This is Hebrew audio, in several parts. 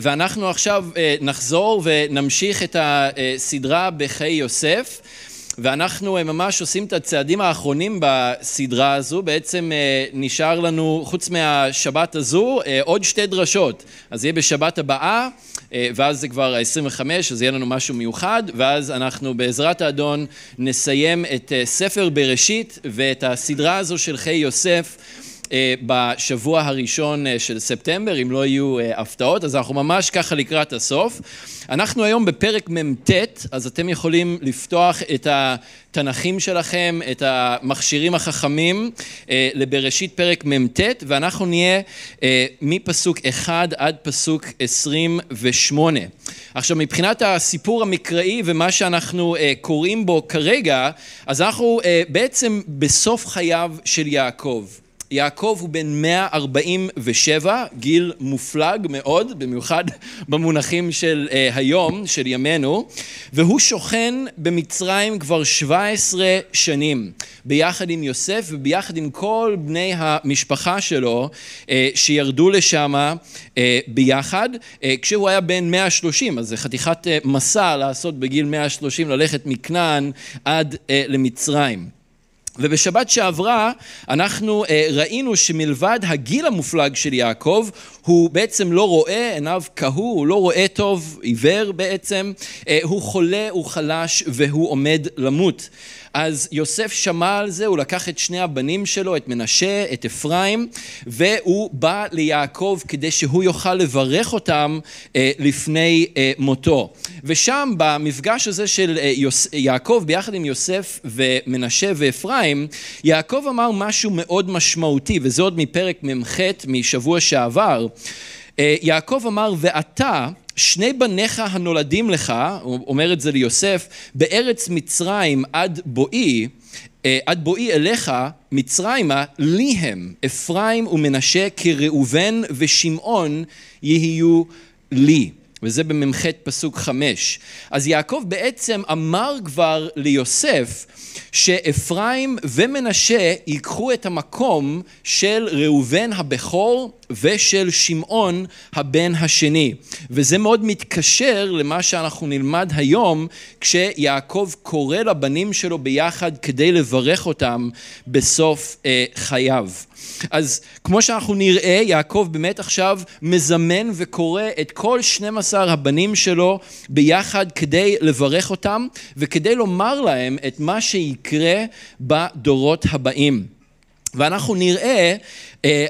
ואנחנו עכשיו נחזור ונמשיך את הסדרה בחיי יוסף. ואנחנו ממש עושים את הצעדים האחרונים בסדרה הזו, בעצם נשאר לנו חוץ מהשבת הזו עוד שתי דרשות, אז יהיה בשבת הבאה ואז זה כבר ה-25 אז יהיה לנו משהו מיוחד. ואז אנחנו בעזרת האדון נסיים את ספר בראשית ואת הסדרה הזו של חיי יוסף בשבוע הראשון של ספטמבר אם לא יהיו הפתעות אז אנחנו ממש ככה לקראת הסוף. אנחנו היום בפרק מ"ט אז אתם יכולים לפתוח את התנ"כים שלכם את המכשירים החכמים לבראשית פרק מ"ט ואנחנו נהיה מפסוק 1 עד פסוק 28. עכשיו מבחינת הסיפור המקראי ומה שאנחנו קוראים בו כרגע אז אנחנו בעצם בסוף חייו של יעקב יעקב הוא בן 147, גיל מופלג מאוד, במיוחד במונחים של היום, של ימינו, והוא שוכן במצרים כבר 17 שנים, ביחד עם יוסף וביחד עם כל בני המשפחה שלו שירדו לשם ביחד, כשהוא היה בן 130, אז זה חתיכת מסע לעשות בגיל 130, ללכת מכנען עד למצרים. ובשבת שעברה אנחנו ראינו שמלבד הגיל המופלג של יעקב הוא בעצם לא רואה, עיניו כהו, הוא לא רואה טוב, עיוור בעצם, הוא חולה, הוא חלש והוא עומד למות. אז יוסף שמע על זה, הוא לקח את שני הבנים שלו, את מנשה, את אפרים, והוא בא ליעקב כדי שהוא יוכל לברך אותם לפני מותו. ושם במפגש הזה של יעקב ביחד עם יוסף ומנשה ואפרים, יעקב אמר משהו מאוד משמעותי, וזה עוד מפרק מ"ח משבוע שעבר. יעקב אמר ואתה שני בניך הנולדים לך, הוא אומר את זה ליוסף, בארץ מצרים עד בואי, עד בואי אליך מצרימה לי הם, אפרים ומנשה כראובן ושמעון יהיו לי. וזה במ"ח פסוק חמש. אז יעקב בעצם אמר כבר ליוסף שאפרים ומנשה ייקחו את המקום של ראובן הבכור ושל שמעון הבן השני. וזה מאוד מתקשר למה שאנחנו נלמד היום כשיעקב קורא לבנים שלו ביחד כדי לברך אותם בסוף חייו. אז כמו שאנחנו נראה יעקב באמת עכשיו מזמן וקורא את כל 12 הבנים שלו ביחד כדי לברך אותם וכדי לומר להם את מה שיקרה בדורות הבאים. ואנחנו נראה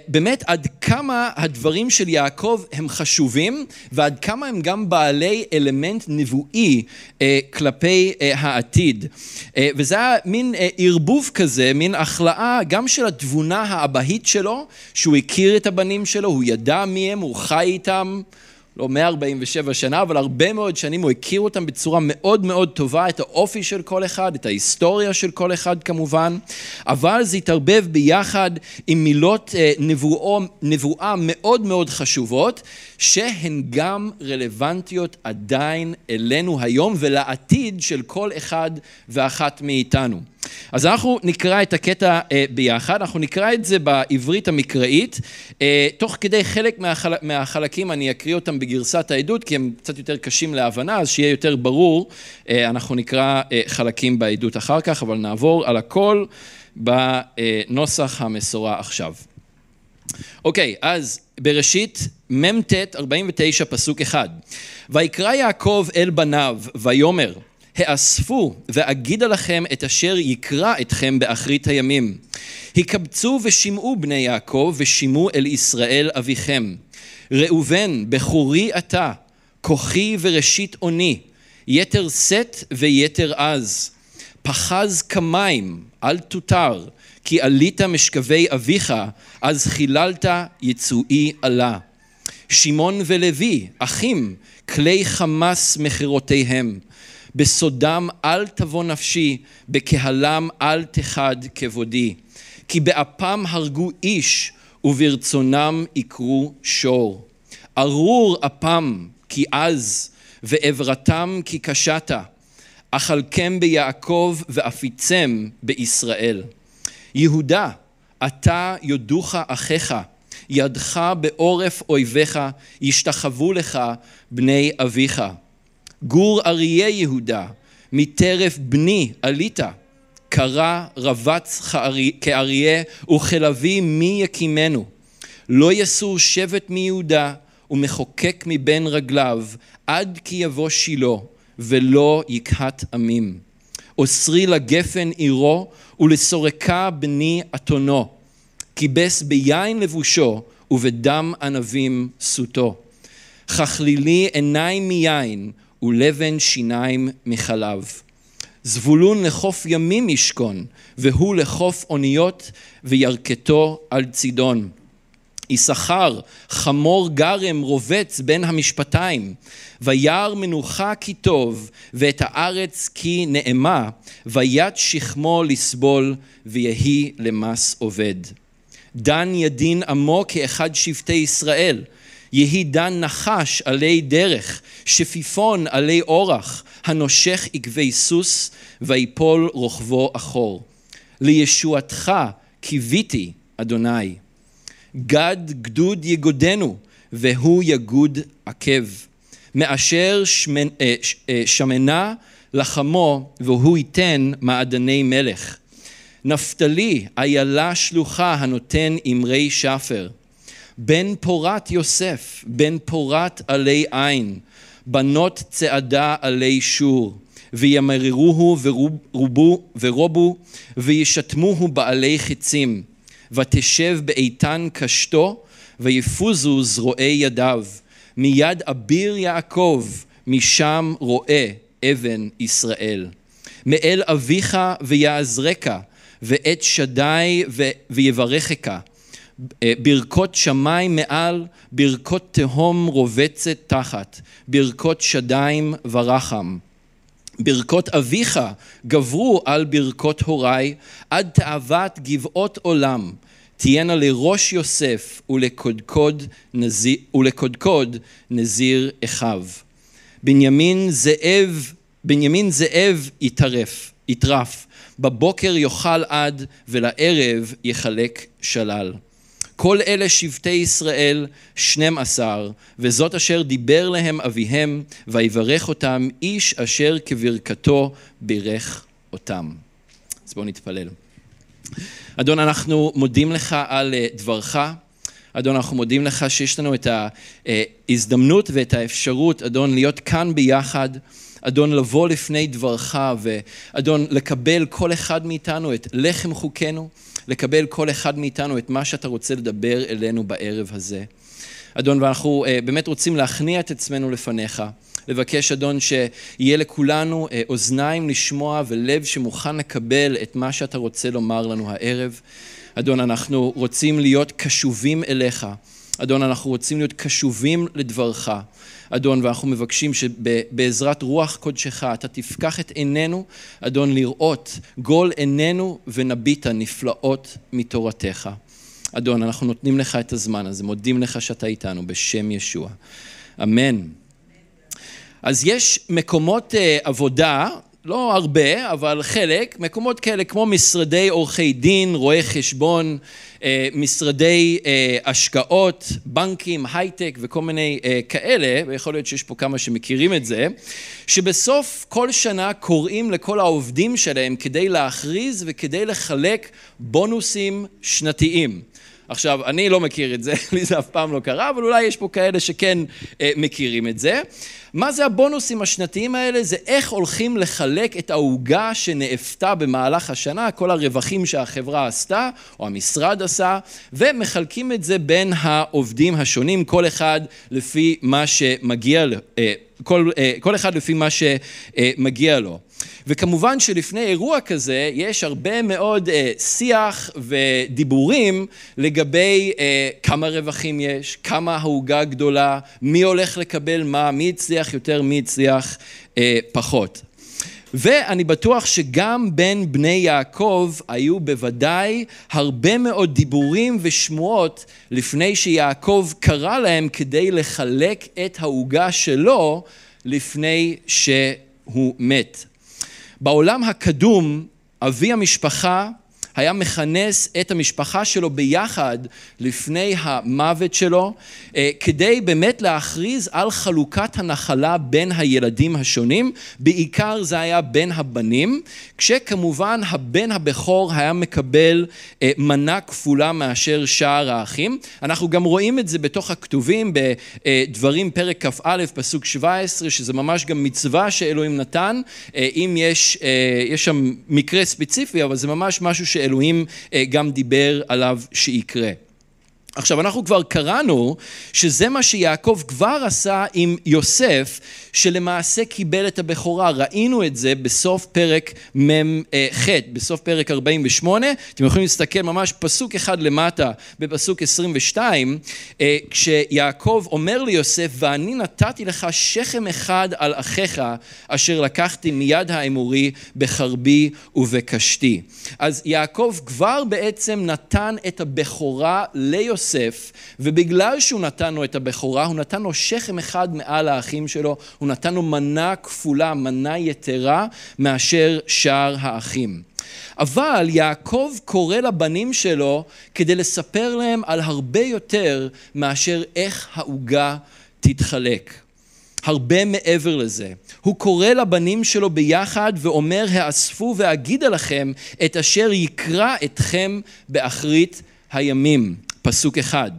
באמת עד כמה הדברים של יעקב הם חשובים ועד כמה הם גם בעלי אלמנט נבואי כלפי העתיד. וזה היה מין ערבוב כזה, מין הכלאה גם של התבונה האבהית שלו, שהוא הכיר את הבנים שלו, הוא ידע מי הם, הוא חי איתם. לא 147 שנה, אבל הרבה מאוד שנים הוא הכיר אותם בצורה מאוד מאוד טובה, את האופי של כל אחד, את ההיסטוריה של כל אחד כמובן, אבל זה התערבב ביחד עם מילות נבואו, נבואה מאוד מאוד חשובות, שהן גם רלוונטיות עדיין אלינו היום ולעתיד של כל אחד ואחת מאיתנו. אז אנחנו נקרא את הקטע ביחד, אנחנו נקרא את זה בעברית המקראית, תוך כדי חלק מהחלקים אני אקריא אותם בגרסת העדות כי הם קצת יותר קשים להבנה אז שיהיה יותר ברור אנחנו נקרא חלקים בעדות אחר כך אבל נעבור על הכל בנוסח המסורה עכשיו. אוקיי אז בראשית מ"ט 49 פסוק אחד ויקרא יעקב אל בניו ויאמר האספו ואגידה לכם את אשר יקרא אתכם באחרית הימים. הקבצו ושמעו בני יעקב ושמעו אל ישראל אביכם. ראובן בכורי אתה, כוחי וראשית אוני, יתר שאת ויתר עז. פחז כמים, אל תותר, כי עלית משכבי אביך, אז חיללת יצואי עלה. שמעון ולוי, אחים, כלי חמס מכירותיהם. בסודם אל תבוא נפשי, בקהלם אל תחד כבודי. כי באפם הרגו איש, וברצונם יקרו שור. ארור אפם כי עז, ועברתם כי קשת. אכלכם ביעקב ואפיצם בישראל. יהודה, אתה יודוך אחיך, ידך בעורף אויביך, ישתחוו לך בני אביך. גור אריה יהודה, מטרף בני עלית, קרא רבץ כאריה וכלביא מי יקימנו. לא יסור שבט מיהודה ומחוקק מבין רגליו עד כי יבוא שילה ולא יקהת עמים. אוסרי לגפן עירו ולסורקה בני אתונו. כיבס ביין לבושו ובדם ענבים סוטו. ככלילי עיניים מיין ולבן שיניים מחלב. זבולון לחוף ימים ישכון, והוא לחוף אוניות וירכתו על צידון. יששכר חמור גרם רובץ בין המשפטיים, וירא מנוחה כי טוב, ואת הארץ כי נאמה, ויד שכמו לסבול, ויהי למס עובד. דן ידין עמו כאחד שבטי ישראל, יהי דן נחש עלי דרך, שפיפון עלי אורח, הנושך עקבי סוס, ויפול רוכבו אחור. לישועתך קיוויתי, אדוני. גד גדוד יגודנו, והוא יגוד עקב. מאשר שמנ... אה, אה, שמנה לחמו, והוא ייתן מעדני מלך. נפתלי, איילה שלוחה הנותן אמרי שפר. בן פורת יוסף, בן פורת עלי עין, בנות צעדה עלי שור, וימררוהו ורובו, ורובו, וישתמוהו בעלי חצים, ותשב באיתן קשתו, ויפוזו זרועי ידיו, מיד אביר יעקב, משם רואה אבן ישראל. מאל אביך ויעזרך, ואת שדי ויברכך. אה, ברכות שמיים מעל, ברכות תהום רובצת תחת, ברכות שדיים ורחם. ברכות אביך גברו על ברכות הוריי, עד תאוות גבעות עולם. תהיינה לראש יוסף ולקודקוד נזיר, ולקודקוד נזיר אחיו. בנימין זאב, בנימין זאב יטרף, יטרף, בבוקר יאכל עד ולערב יחלק שלל. כל אלה שבטי ישראל שנים עשר, וזאת אשר דיבר להם אביהם, ויברך אותם איש אשר כברכתו בירך אותם. אז בואו נתפלל. אדון, אנחנו מודים לך על אה, דברך. אדון, אנחנו מודים לך שיש לנו את ההזדמנות ואת האפשרות, אדון, להיות כאן ביחד. אדון, לבוא לפני דברך, ואדון, לקבל כל אחד מאיתנו את לחם חוקנו. לקבל כל אחד מאיתנו את מה שאתה רוצה לדבר אלינו בערב הזה. אדון, ואנחנו uh, באמת רוצים להכניע את עצמנו לפניך, לבקש, אדון, שיהיה לכולנו uh, אוזניים לשמוע ולב שמוכן לקבל את מה שאתה רוצה לומר לנו הערב. אדון, אנחנו רוצים להיות קשובים אליך. אדון, אנחנו רוצים להיות קשובים לדברך. אדון, ואנחנו מבקשים שבעזרת רוח קודשך אתה תפקח את עינינו, אדון, לראות גול עינינו ונביט נפלאות מתורתך. אדון, אנחנו נותנים לך את הזמן הזה, מודים לך שאתה איתנו, בשם ישוע. אמן. אז יש מקומות uh, עבודה, לא הרבה, אבל חלק, מקומות כאלה כמו משרדי עורכי דין, רואי חשבון, משרדי אה, השקעות, בנקים, הייטק וכל מיני אה, כאלה, ויכול להיות שיש פה כמה שמכירים את זה, שבסוף כל שנה קוראים לכל העובדים שלהם כדי להכריז וכדי לחלק בונוסים שנתיים. עכשיו, אני לא מכיר את זה, לי זה אף פעם לא קרה, אבל אולי יש פה כאלה שכן אה, מכירים את זה. מה זה הבונוסים השנתיים האלה? זה איך הולכים לחלק את העוגה שנאפתה במהלך השנה, כל הרווחים שהחברה עשתה, או המשרד עשה, ומחלקים את זה בין העובדים השונים, כל אחד לפי מה שמגיע, אה, כל, אה, כל אחד לפי מה שמגיע לו. וכמובן שלפני אירוע כזה יש הרבה מאוד אה, שיח ודיבורים לגבי אה, כמה רווחים יש, כמה העוגה גדולה, מי הולך לקבל מה, מי הצליח יותר, מי הצליח פחות. ואני בטוח שגם בין בני יעקב היו בוודאי הרבה מאוד דיבורים ושמועות לפני שיעקב קרא להם כדי לחלק את העוגה שלו לפני שהוא מת. בעולם הקדום, אבי המשפחה היה מכנס את המשפחה שלו ביחד לפני המוות שלו, אה, כדי באמת להכריז על חלוקת הנחלה בין הילדים השונים, בעיקר זה היה בין הבנים, כשכמובן הבן הבכור היה מקבל אה, מנה כפולה מאשר שאר האחים. אנחנו גם רואים את זה בתוך הכתובים בדברים פרק כ"א פסוק 17, שזה ממש גם מצווה שאלוהים נתן, אה, אם יש, יש שם מקרה ספציפי, אבל זה ממש משהו שאלוהים גם דיבר עליו שיקרה. עכשיו אנחנו כבר קראנו שזה מה שיעקב כבר עשה עם יוסף שלמעשה קיבל את הבכורה, ראינו את זה בסוף פרק מ"ח, בסוף פרק 48, אתם יכולים להסתכל ממש פסוק אחד למטה בפסוק 22, אה, כשיעקב אומר ליוסף ואני נתתי לך שכם אחד על אחיך אשר לקחתי מיד האמורי בחרבי ובקשתי. אז יעקב כבר בעצם נתן את הבכורה ליוסף יוסף, ובגלל שהוא נתן לו את הבכורה, הוא נתן לו שכם אחד מעל האחים שלו, הוא נתן לו מנה כפולה, מנה יתרה, מאשר שאר האחים. אבל יעקב קורא לבנים שלו כדי לספר להם על הרבה יותר מאשר איך העוגה תתחלק. הרבה מעבר לזה. הוא קורא לבנים שלו ביחד ואומר, האספו ואגידה לכם את אשר יקרא אתכם באחרית הימים. פסוק אחד.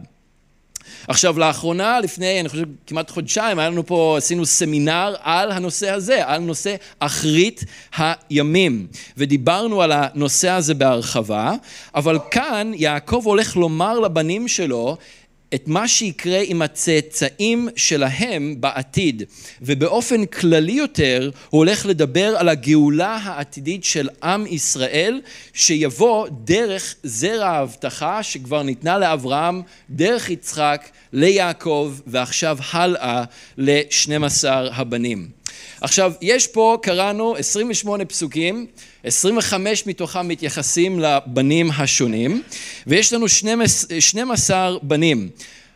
עכשיו לאחרונה, לפני אני חושב כמעט חודשיים, היה לנו פה, עשינו סמינר על הנושא הזה, על נושא אחרית הימים, ודיברנו על הנושא הזה בהרחבה, אבל כאן יעקב הולך לומר לבנים שלו את מה שיקרה עם הצאצאים שלהם בעתיד. ובאופן כללי יותר הוא הולך לדבר על הגאולה העתידית של עם ישראל שיבוא דרך זרע ההבטחה שכבר ניתנה לאברהם דרך יצחק ליעקב ועכשיו הלאה לשנים עשר הבנים עכשיו, יש פה, קראנו 28 פסוקים, 25 מתוכם מתייחסים לבנים השונים, ויש לנו 12 בנים.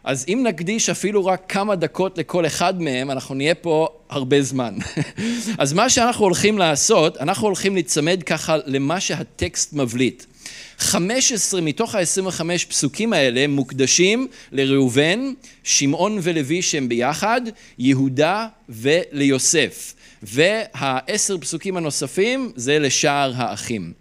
אז אם נקדיש אפילו רק כמה דקות לכל אחד מהם, אנחנו נהיה פה הרבה זמן. אז מה שאנחנו הולכים לעשות, אנחנו הולכים להיצמד ככה למה שהטקסט מבליט. 15 מתוך ה-25 פסוקים האלה מוקדשים לראובן, שמעון ולוי שהם ביחד, יהודה וליוסף. והעשר פסוקים הנוספים זה לשאר האחים.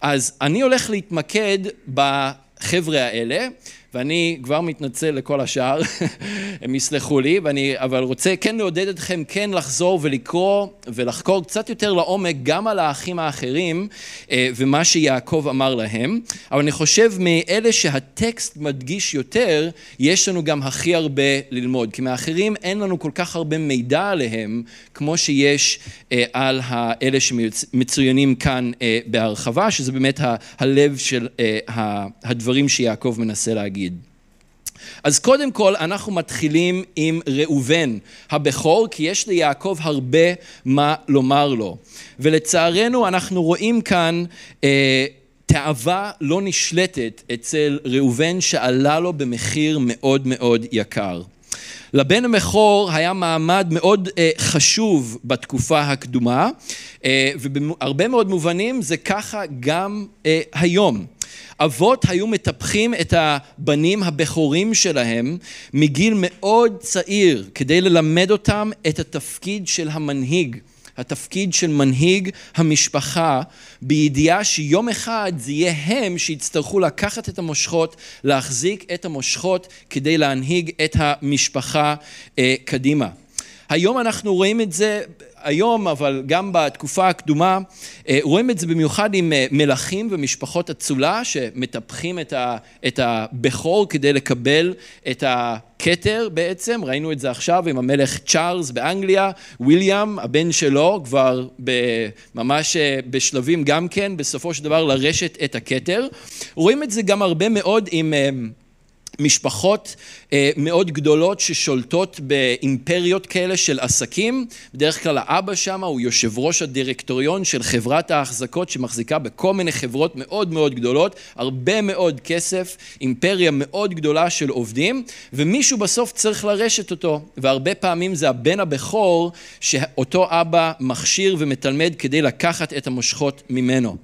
אז אני הולך להתמקד בחבר'ה האלה ואני כבר מתנצל לכל השאר, הם יסלחו לי, ואני אבל רוצה כן לעודד אתכם כן לחזור ולקרוא ולחקור קצת יותר לעומק גם על האחים האחרים אה, ומה שיעקב אמר להם, אבל אני חושב מאלה שהטקסט מדגיש יותר, יש לנו גם הכי הרבה ללמוד, כי מאחרים אין לנו כל כך הרבה מידע עליהם כמו שיש אה, על אלה שמצוינים כאן אה, בהרחבה, שזה באמת הלב של הדברים שיעקב מנסה להגיד. להגיד. אז קודם כל אנחנו מתחילים עם ראובן הבכור כי יש ליעקב הרבה מה לומר לו ולצערנו אנחנו רואים כאן אה, תאווה לא נשלטת אצל ראובן שעלה לו במחיר מאוד מאוד יקר. לבן המכור היה מעמד מאוד אה, חשוב בתקופה הקדומה אה, ובהרבה מאוד מובנים זה ככה גם אה, היום. אבות היו מטפחים את הבנים הבכורים שלהם מגיל מאוד צעיר כדי ללמד אותם את התפקיד של המנהיג, התפקיד של מנהיג המשפחה בידיעה שיום אחד זה יהיה הם שיצטרכו לקחת את המושכות, להחזיק את המושכות כדי להנהיג את המשפחה אה, קדימה. היום אנחנו רואים את זה היום, אבל גם בתקופה הקדומה, אה, רואים את זה במיוחד עם אה, מלכים ומשפחות אצולה שמטפחים את הבכור כדי לקבל את הכתר בעצם, ראינו את זה עכשיו עם המלך צ'ארלס באנגליה, וויליאם, הבן שלו, כבר ממש אה, בשלבים גם כן, בסופו של דבר לרשת את הכתר. רואים את זה גם הרבה מאוד עם משפחות אה, מאוד גדולות ששולטות באימפריות כאלה של עסקים, בדרך כלל האבא שם הוא יושב ראש הדירקטוריון של חברת ההחזקות שמחזיקה בכל מיני חברות מאוד מאוד גדולות, הרבה מאוד כסף, אימפריה מאוד גדולה של עובדים, ומישהו בסוף צריך לרשת אותו, והרבה פעמים זה הבן הבכור שאותו אבא מכשיר ומתלמד כדי לקחת את המושכות ממנו.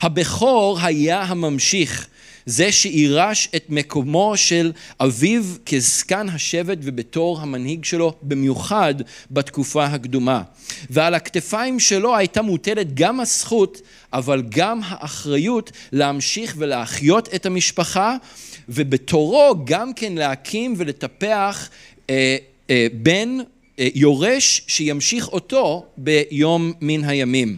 הבכור היה הממשיך, זה שיירש את מקומו של אביו כזקן השבט ובתור המנהיג שלו, במיוחד בתקופה הקדומה. ועל הכתפיים שלו הייתה מוטלת גם הזכות, אבל גם האחריות להמשיך ולהחיות את המשפחה, ובתורו גם כן להקים ולטפח אה, אה, בן אה, יורש שימשיך אותו ביום מן הימים.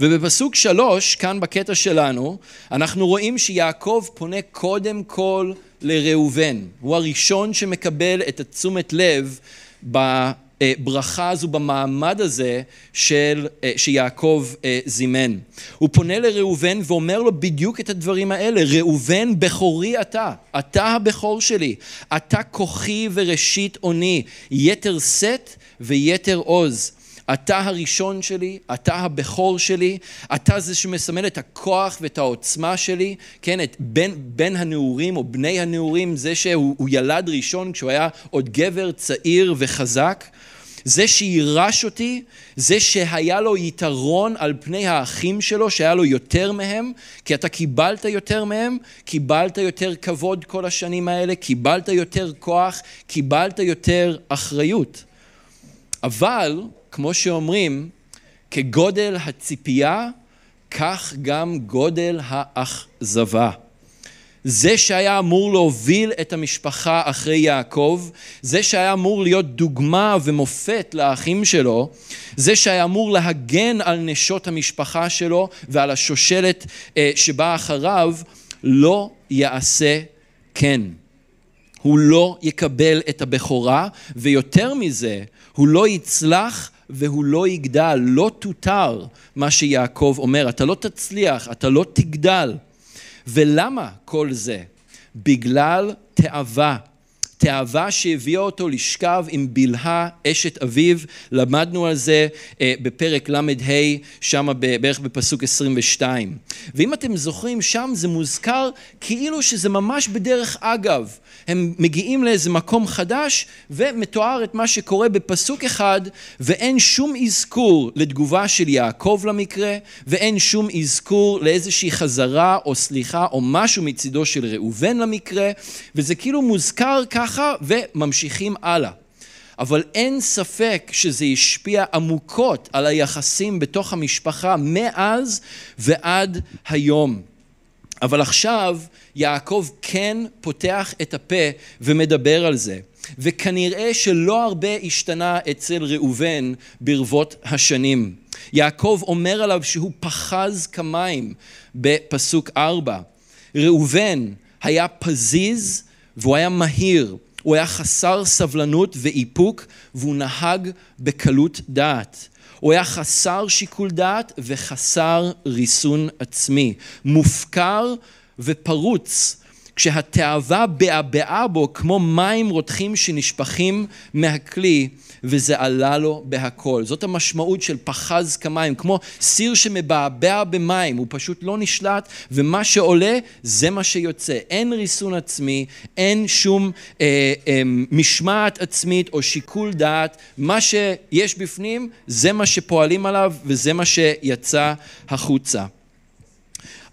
ובפסוק שלוש, כאן בקטע שלנו, אנחנו רואים שיעקב פונה קודם כל לראובן. הוא הראשון שמקבל את התשומת לב בברכה הזו, במעמד הזה של, אה, שיעקב אה, זימן. הוא פונה לראובן ואומר לו בדיוק את הדברים האלה, ראובן בכורי אתה, אתה הבכור שלי, אתה כוחי וראשית אוני, יתר שאת ויתר עוז. אתה הראשון שלי, אתה הבכור שלי, אתה זה שמסמל את הכוח ואת העוצמה שלי, כן, את בן, בן הנעורים או בני הנעורים, זה שהוא ילד ראשון כשהוא היה עוד גבר צעיר וחזק. זה שירש אותי, זה שהיה לו יתרון על פני האחים שלו, שהיה לו יותר מהם, כי אתה קיבלת יותר מהם, קיבלת יותר כבוד כל השנים האלה, קיבלת יותר כוח, קיבלת יותר אחריות. אבל כמו שאומרים, כגודל הציפייה, כך גם גודל האכזבה. זה שהיה אמור להוביל את המשפחה אחרי יעקב, זה שהיה אמור להיות דוגמה ומופת לאחים שלו, זה שהיה אמור להגן על נשות המשפחה שלו ועל השושלת אה, שבאה אחריו, לא יעשה כן. הוא לא יקבל את הבכורה, ויותר מזה, הוא לא יצלח והוא לא יגדל, לא תותר מה שיעקב אומר, אתה לא תצליח, אתה לא תגדל. ולמה כל זה? בגלל תאווה. תאווה שהביאה אותו לשכב עם בלהה אשת אביו, למדנו על זה אה, בפרק ל"ה, שם בערך בפסוק 22. ואם אתם זוכרים, שם זה מוזכר כאילו שזה ממש בדרך אגב. הם מגיעים לאיזה מקום חדש ומתואר את מה שקורה בפסוק אחד ואין שום אזכור לתגובה של יעקב למקרה ואין שום אזכור לאיזושהי חזרה או סליחה או משהו מצידו של ראובן למקרה וזה כאילו מוזכר ככה וממשיכים הלאה. אבל אין ספק שזה השפיע עמוקות על היחסים בתוך המשפחה מאז ועד היום. אבל עכשיו יעקב כן פותח את הפה ומדבר על זה. וכנראה שלא הרבה השתנה אצל ראובן ברבות השנים. יעקב אומר עליו שהוא פחז כמים בפסוק ארבע. ראובן היה פזיז והוא היה מהיר, הוא היה חסר סבלנות ואיפוק והוא נהג בקלות דעת. הוא היה חסר שיקול דעת וחסר ריסון עצמי, מופקר ופרוץ, כשהתאווה בעבעה בו כמו מים רותחים שנשפכים מהכלי וזה עלה לו בהכל. זאת המשמעות של פחז כמים, כמו סיר שמבעבע במים, הוא פשוט לא נשלט ומה שעולה זה מה שיוצא. אין ריסון עצמי, אין שום אה, אה, משמעת עצמית או שיקול דעת, מה שיש בפנים זה מה שפועלים עליו וזה מה שיצא החוצה.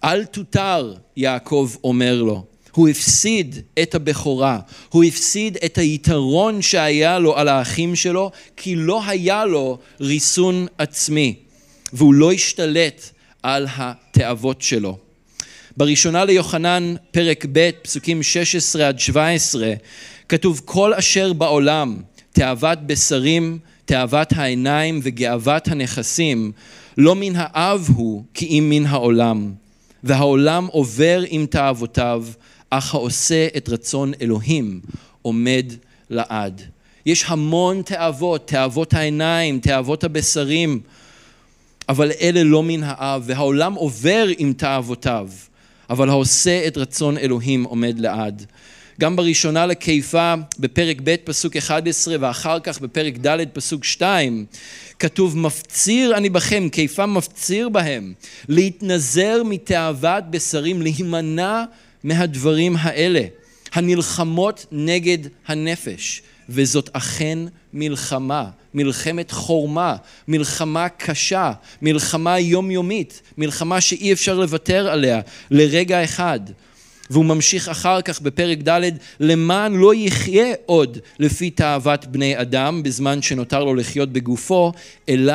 אל תותר, יעקב אומר לו. הוא הפסיד את הבכורה, הוא הפסיד את היתרון שהיה לו על האחים שלו, כי לא היה לו ריסון עצמי, והוא לא השתלט על התאוות שלו. בראשונה ליוחנן, פרק ב', פסוקים 16 עד 17, כתוב כל אשר בעולם, תאוות בשרים, תאוות העיניים וגאוות הנכסים, לא מן האב הוא, כי אם מן העולם. והעולם עובר עם תאוותיו, אך העושה את רצון אלוהים עומד לעד. יש המון תאוות, תאוות העיניים, תאוות הבשרים, אבל אלה לא מן האב, והעולם עובר עם תאוותיו, אבל העושה את רצון אלוהים עומד לעד. גם בראשונה לקיפה בפרק ב' פסוק 11 ואחר כך בפרק ד' פסוק 2 כתוב מפציר אני בכם, קיפה מפציר בהם להתנזר מתאוות בשרים, להימנע מהדברים האלה, הנלחמות נגד הנפש. וזאת אכן מלחמה, מלחמת חורמה, מלחמה קשה, מלחמה יומיומית, מלחמה שאי אפשר לוותר עליה לרגע אחד. והוא ממשיך אחר כך בפרק ד' למען לא יחיה עוד לפי תאוות בני אדם בזמן שנותר לו לחיות בגופו, אלא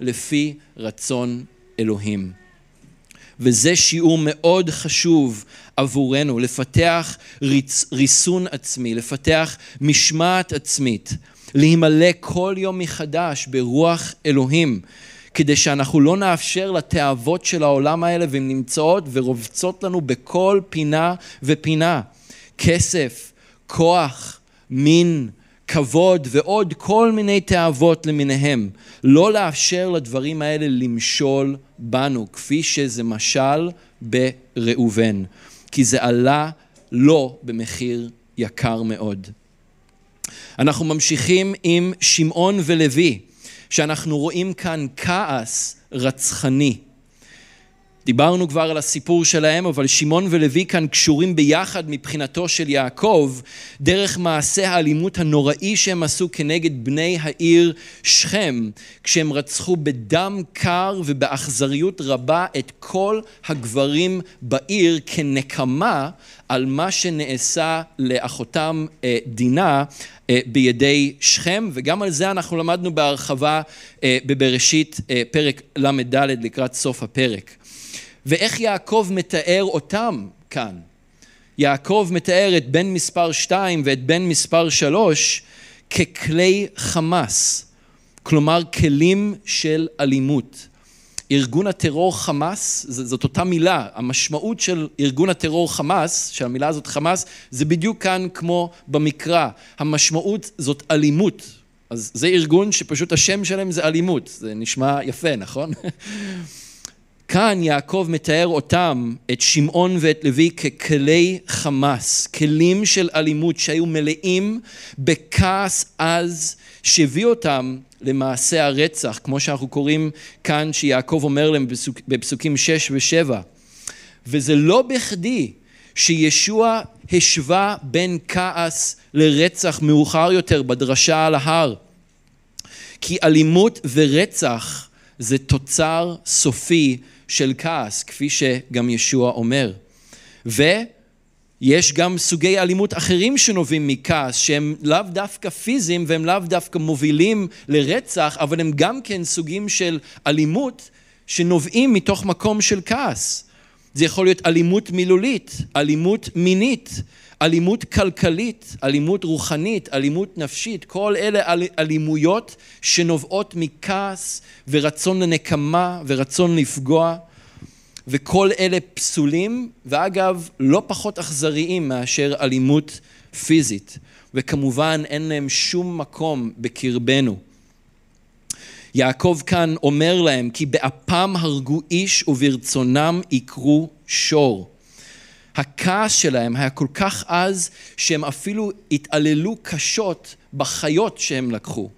לפי רצון אלוהים. וזה שיעור מאוד חשוב עבורנו, לפתח ריצ, ריסון עצמי, לפתח משמעת עצמית, להימלא כל יום מחדש ברוח אלוהים, כדי שאנחנו לא נאפשר לתאוות של העולם האלה והן נמצאות ורובצות לנו בכל פינה ופינה. כסף, כוח, מין, כבוד ועוד כל מיני תאוות למיניהם. לא לאפשר לדברים האלה למשול בנו, כפי שזה משל בראובן. כי זה עלה לו במחיר יקר מאוד. אנחנו ממשיכים עם שמעון ולוי, שאנחנו רואים כאן כעס רצחני. דיברנו כבר על הסיפור שלהם, אבל שמעון ולוי כאן קשורים ביחד מבחינתו של יעקב, דרך מעשה האלימות הנוראי שהם עשו כנגד בני העיר שכם, כשהם רצחו בדם קר ובאכזריות רבה את כל הגברים בעיר כנקמה על מה שנעשה לאחותם אה, דינה אה, בידי שכם, וגם על זה אנחנו למדנו בהרחבה אה, בבראשית פרק ל"ד לקראת סוף הפרק. ואיך יעקב מתאר אותם כאן. יעקב מתאר את בן מספר 2 ואת בן מספר 3 ככלי חמאס, כלומר כלים של אלימות. ארגון הטרור חמאס, זאת אותה מילה, המשמעות של ארגון הטרור חמאס, של המילה הזאת חמאס, זה בדיוק כאן כמו במקרא, המשמעות זאת אלימות, אז זה ארגון שפשוט השם שלהם זה אלימות, זה נשמע יפה, נכון? כאן יעקב מתאר אותם, את שמעון ואת לוי, ככלי חמאס, כלים של אלימות שהיו מלאים בכעס עז שהביא אותם למעשה הרצח, כמו שאנחנו קוראים כאן שיעקב אומר להם בפסוק, בפסוקים 6 ו-7. וזה לא בכדי שישוע השווה בין כעס לרצח מאוחר יותר בדרשה על ההר. כי אלימות ורצח זה תוצר סופי של כעס, כפי שגם ישוע אומר. ויש גם סוגי אלימות אחרים שנובעים מכעס, שהם לאו דווקא פיזיים והם לאו דווקא מובילים לרצח, אבל הם גם כן סוגים של אלימות שנובעים מתוך מקום של כעס. זה יכול להיות אלימות מילולית, אלימות מינית, אלימות כלכלית, אלימות רוחנית, אלימות נפשית, כל אלה אל, אלימויות שנובעות מכעס ורצון לנקמה ורצון לפגוע, וכל אלה פסולים, ואגב, לא פחות אכזריים מאשר אלימות פיזית, וכמובן אין להם שום מקום בקרבנו. יעקב כאן אומר להם כי באפם הרגו איש וברצונם יקרו שור. הכעס שלהם היה כל כך עז שהם אפילו התעללו קשות בחיות שהם לקחו.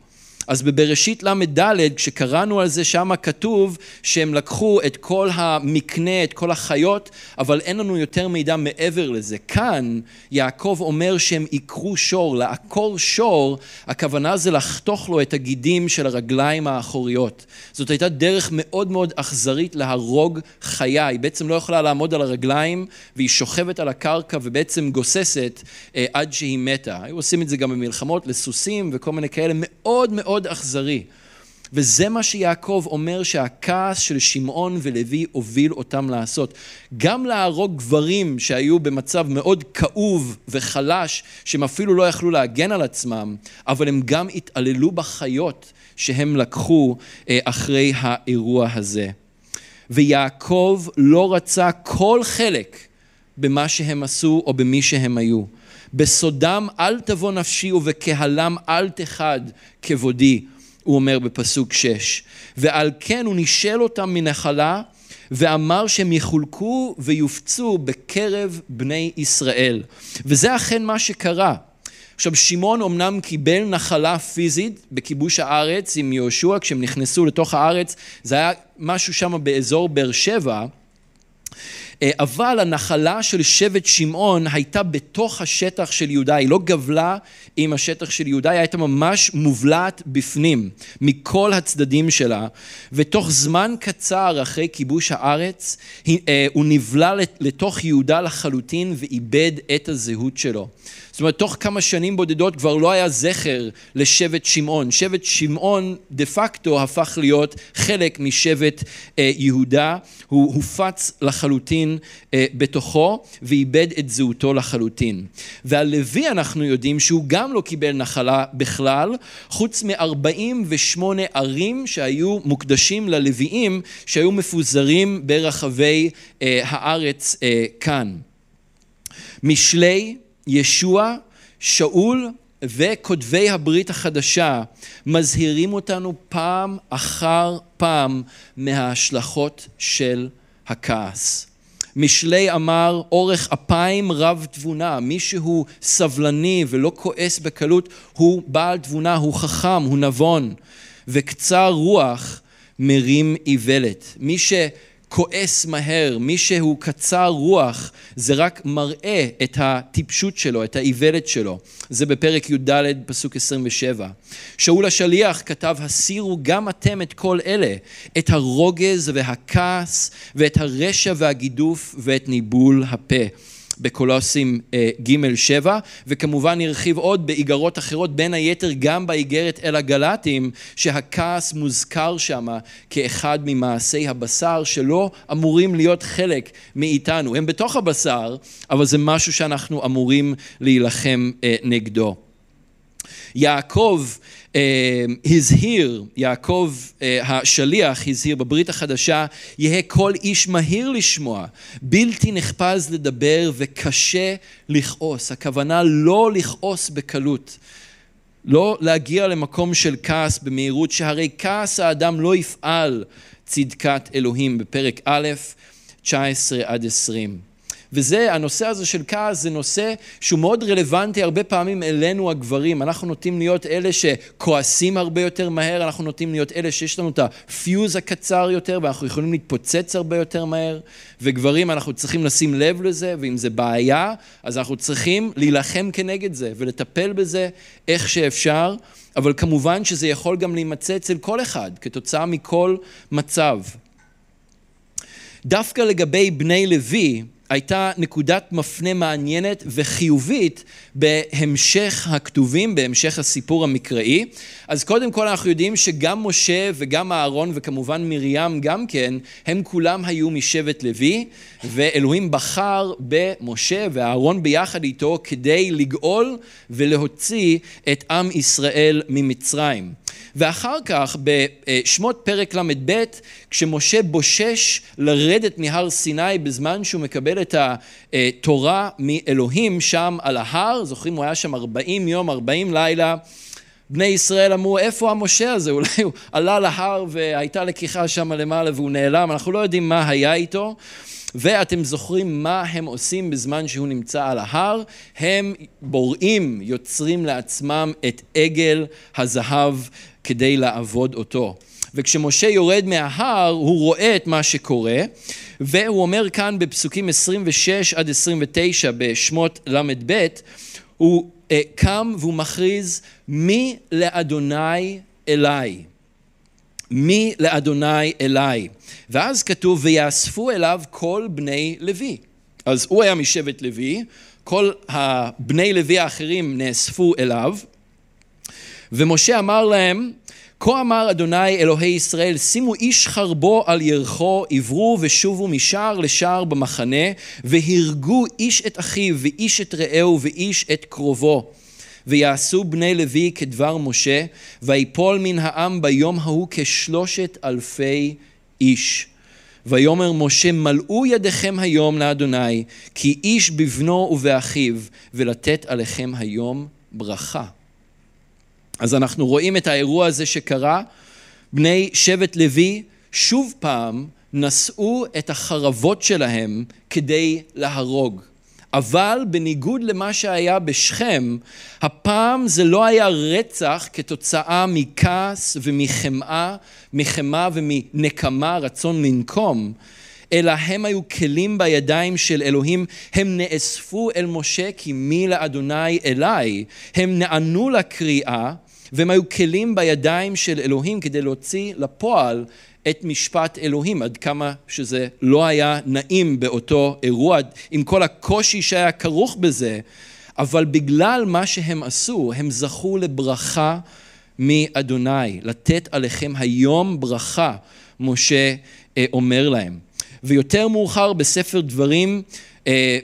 אז בבראשית ל"ד, כשקראנו על זה, שם כתוב שהם לקחו את כל המקנה, את כל החיות, אבל אין לנו יותר מידע מעבר לזה. כאן יעקב אומר שהם עיקרו שור, לעקור שור, הכוונה זה לחתוך לו את הגידים של הרגליים האחוריות. זאת הייתה דרך מאוד מאוד אכזרית להרוג חיה, היא בעצם לא יכולה לעמוד על הרגליים, והיא שוכבת על הקרקע ובעצם גוססת אה, עד שהיא מתה. היו עושים את זה גם במלחמות לסוסים וכל מיני כאלה, מאוד מאוד מאוד אכזרי. וזה מה שיעקב אומר שהכעס של שמעון ולוי הוביל אותם לעשות. גם להרוג גברים שהיו במצב מאוד כאוב וחלש, שהם אפילו לא יכלו להגן על עצמם, אבל הם גם התעללו בחיות שהם לקחו אה, אחרי האירוע הזה. ויעקב לא רצה כל חלק במה שהם עשו או במי שהם היו. בסודם אל תבוא נפשי ובקהלם אל תחד כבודי, הוא אומר בפסוק שש. ועל כן הוא נישל אותם מנחלה ואמר שהם יחולקו ויופצו בקרב בני ישראל. וזה אכן מה שקרה. עכשיו שמעון אמנם קיבל נחלה פיזית בכיבוש הארץ עם יהושע כשהם נכנסו לתוך הארץ, זה היה משהו שם באזור באר שבע, אבל הנחלה של שבט שמעון הייתה בתוך השטח של יהודה, היא לא גבלה עם השטח של יהודה, היא הייתה ממש מובלעת בפנים, מכל הצדדים שלה, ותוך זמן קצר אחרי כיבוש הארץ, הוא נבלע לתוך יהודה לחלוטין ואיבד את הזהות שלו. זאת אומרת, תוך כמה שנים בודדות כבר לא היה זכר לשבט שמעון. שבט שמעון דה פקטו הפך להיות חלק משבט אה, יהודה, הוא הופץ לחלוטין אה, בתוכו ואיבד את זהותו לחלוטין. והלוי אנחנו יודעים שהוא גם לא קיבל נחלה בכלל, חוץ מ-48 ערים שהיו מוקדשים ללוויים שהיו מפוזרים ברחבי אה, הארץ כאן. משלי ישוע, שאול וכותבי הברית החדשה מזהירים אותנו פעם אחר פעם מההשלכות של הכעס. משלי אמר אורך אפיים רב תבונה, מי שהוא סבלני ולא כועס בקלות הוא בעל תבונה, הוא חכם, הוא נבון וקצר רוח מרים איוולת. מי ש... כועס מהר, מי שהוא קצר רוח, זה רק מראה את הטיפשות שלו, את האיוולת שלו. זה בפרק י"ד, פסוק 27. שאול השליח כתב, הסירו גם אתם את כל אלה, את הרוגז והכעס, ואת הרשע והגידוף, ואת ניבול הפה. בקולוסים אה, ג' 7 וכמובן הרחיב עוד באיגרות אחרות בין היתר גם באיגרת אל הגלטים שהכעס מוזכר שם כאחד ממעשי הבשר שלא אמורים להיות חלק מאיתנו. הם בתוך הבשר אבל זה משהו שאנחנו אמורים להילחם אה, נגדו. יעקב הזהיר, יעקב אה, השליח הזהיר בברית החדשה, יהא כל איש מהיר לשמוע, בלתי נחפז לדבר וקשה לכעוס. הכוונה לא לכעוס בקלות. לא להגיע למקום של כעס במהירות, שהרי כעס האדם לא יפעל צדקת אלוהים בפרק א', 19 עד 20. וזה, הנושא הזה של כעס זה נושא שהוא מאוד רלוונטי הרבה פעמים אלינו הגברים. אנחנו נוטים להיות אלה שכועסים הרבה יותר מהר, אנחנו נוטים להיות אלה שיש לנו את הפיוז הקצר יותר ואנחנו יכולים להתפוצץ הרבה יותר מהר. וגברים, אנחנו צריכים לשים לב לזה, ואם זה בעיה, אז אנחנו צריכים להילחם כנגד זה ולטפל בזה איך שאפשר. אבל כמובן שזה יכול גם להימצא אצל כל אחד, כתוצאה מכל מצב. דווקא לגבי בני לוי, הייתה נקודת מפנה מעניינת וחיובית בהמשך הכתובים, בהמשך הסיפור המקראי. אז קודם כל אנחנו יודעים שגם משה וגם אהרון וכמובן מרים גם כן, הם כולם היו משבט לוי, ואלוהים בחר במשה ואהרון ביחד איתו כדי לגאול ולהוציא את עם ישראל ממצרים. ואחר כך בשמות פרק ל"ב כשמשה בושש לרדת מהר סיני בזמן שהוא מקבל את התורה מאלוהים שם על ההר, זוכרים הוא היה שם 40 יום, 40 לילה בני ישראל אמרו, איפה המשה הזה? אולי הוא עלה להר והייתה לקיחה שם למעלה והוא נעלם, אנחנו לא יודעים מה היה איתו. ואתם זוכרים מה הם עושים בזמן שהוא נמצא על ההר? הם בוראים, יוצרים לעצמם את עגל הזהב כדי לעבוד אותו. וכשמשה יורד מההר הוא רואה את מה שקורה והוא אומר כאן בפסוקים 26 עד 29 בשמות ל"ב הוא אה, קם והוא מכריז מי לאדוני אליי? מי לאדוני אליי? ואז כתוב ויאספו אליו כל בני לוי. אז הוא היה משבט לוי כל הבני לוי האחרים נאספו אליו ומשה אמר להם כה אמר אדוני אלוהי ישראל, שימו איש חרבו על ירחו, עברו ושובו משער לשער במחנה, והרגו איש את אחיו, ואיש את רעהו, ואיש את קרובו. ויעשו בני לוי כדבר משה, ויפול מן העם ביום ההוא כשלושת אלפי איש. ויאמר משה מלאו ידיכם היום לאדוני, כי איש בבנו ובאחיו, ולתת עליכם היום ברכה. אז אנחנו רואים את האירוע הזה שקרה, בני שבט לוי שוב פעם נשאו את החרבות שלהם כדי להרוג. אבל בניגוד למה שהיה בשכם, הפעם זה לא היה רצח כתוצאה מכעס ומחמאה, מחמאה ומנקמה, רצון לנקום, אלא הם היו כלים בידיים של אלוהים, הם נאספו אל משה כי מי לאדוני אליי, הם נענו לקריאה והם היו כלים בידיים של אלוהים כדי להוציא לפועל את משפט אלוהים, עד כמה שזה לא היה נעים באותו אירוע, עם כל הקושי שהיה כרוך בזה, אבל בגלל מה שהם עשו, הם זכו לברכה מאדוני, לתת עליכם היום ברכה, משה אה, אומר להם. ויותר מאוחר בספר דברים,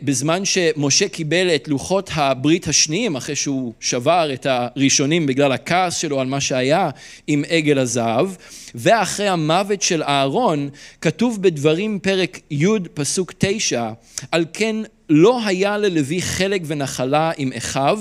בזמן שמשה קיבל את לוחות הברית השניים, אחרי שהוא שבר את הראשונים בגלל הכעס שלו על מה שהיה עם עגל הזהב, ואחרי המוות של אהרון, כתוב בדברים פרק י' פסוק תשע, על כן לא היה ללוי חלק ונחלה עם אחיו,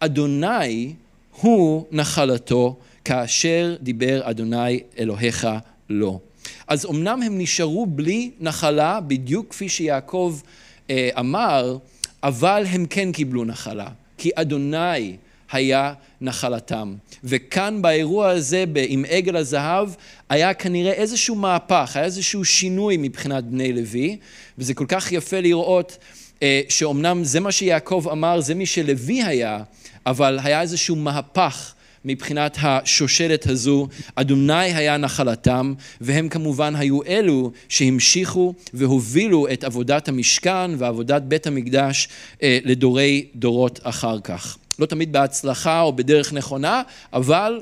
אדוני הוא נחלתו, כאשר דיבר אדוני אלוהיך לו. אז אמנם הם נשארו בלי נחלה, בדיוק כפי שיעקב אה, אמר, אבל הם כן קיבלו נחלה, כי אדוני היה נחלתם. וכאן באירוע הזה עם עגל הזהב היה כנראה איזשהו מהפך, היה איזשהו שינוי מבחינת בני לוי, וזה כל כך יפה לראות אה, שאומנם זה מה שיעקב אמר, זה מי שלוי היה, אבל היה איזשהו מהפך מבחינת השושלת הזו, אדוני היה נחלתם, והם כמובן היו אלו שהמשיכו והובילו את עבודת המשכן ועבודת בית המקדש אה, לדורי דורות אחר כך. לא תמיד בהצלחה או בדרך נכונה, אבל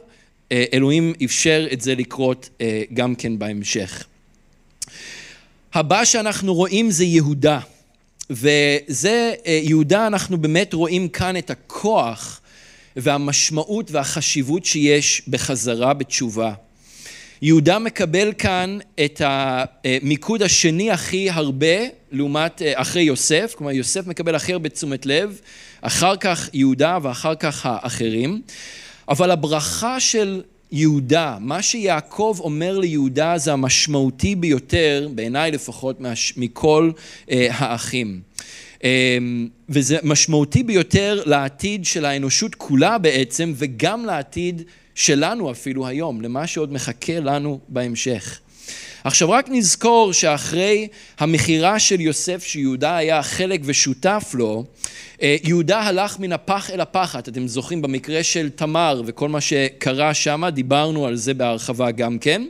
אה, אלוהים אפשר את זה לקרות אה, גם כן בהמשך. הבא שאנחנו רואים זה יהודה, וזה יהודה אנחנו באמת רואים כאן את הכוח והמשמעות והחשיבות שיש בחזרה בתשובה. יהודה מקבל כאן את המיקוד השני הכי הרבה לעומת אחרי יוסף, כלומר יוסף מקבל הכי הרבה תשומת לב, אחר כך יהודה ואחר כך האחרים, אבל הברכה של יהודה, מה שיעקב אומר ליהודה זה המשמעותי ביותר, בעיניי לפחות, מכל אה, האחים. אמ, וזה משמעותי ביותר לעתיד של האנושות כולה בעצם, וגם לעתיד שלנו אפילו היום, למה שעוד מחכה לנו בהמשך. עכשיו רק נזכור שאחרי המכירה של יוסף שיהודה היה חלק ושותף לו, אה, יהודה הלך מן הפח אל הפחת, אתם זוכרים במקרה של תמר וכל מה שקרה שם, דיברנו על זה בהרחבה גם כן.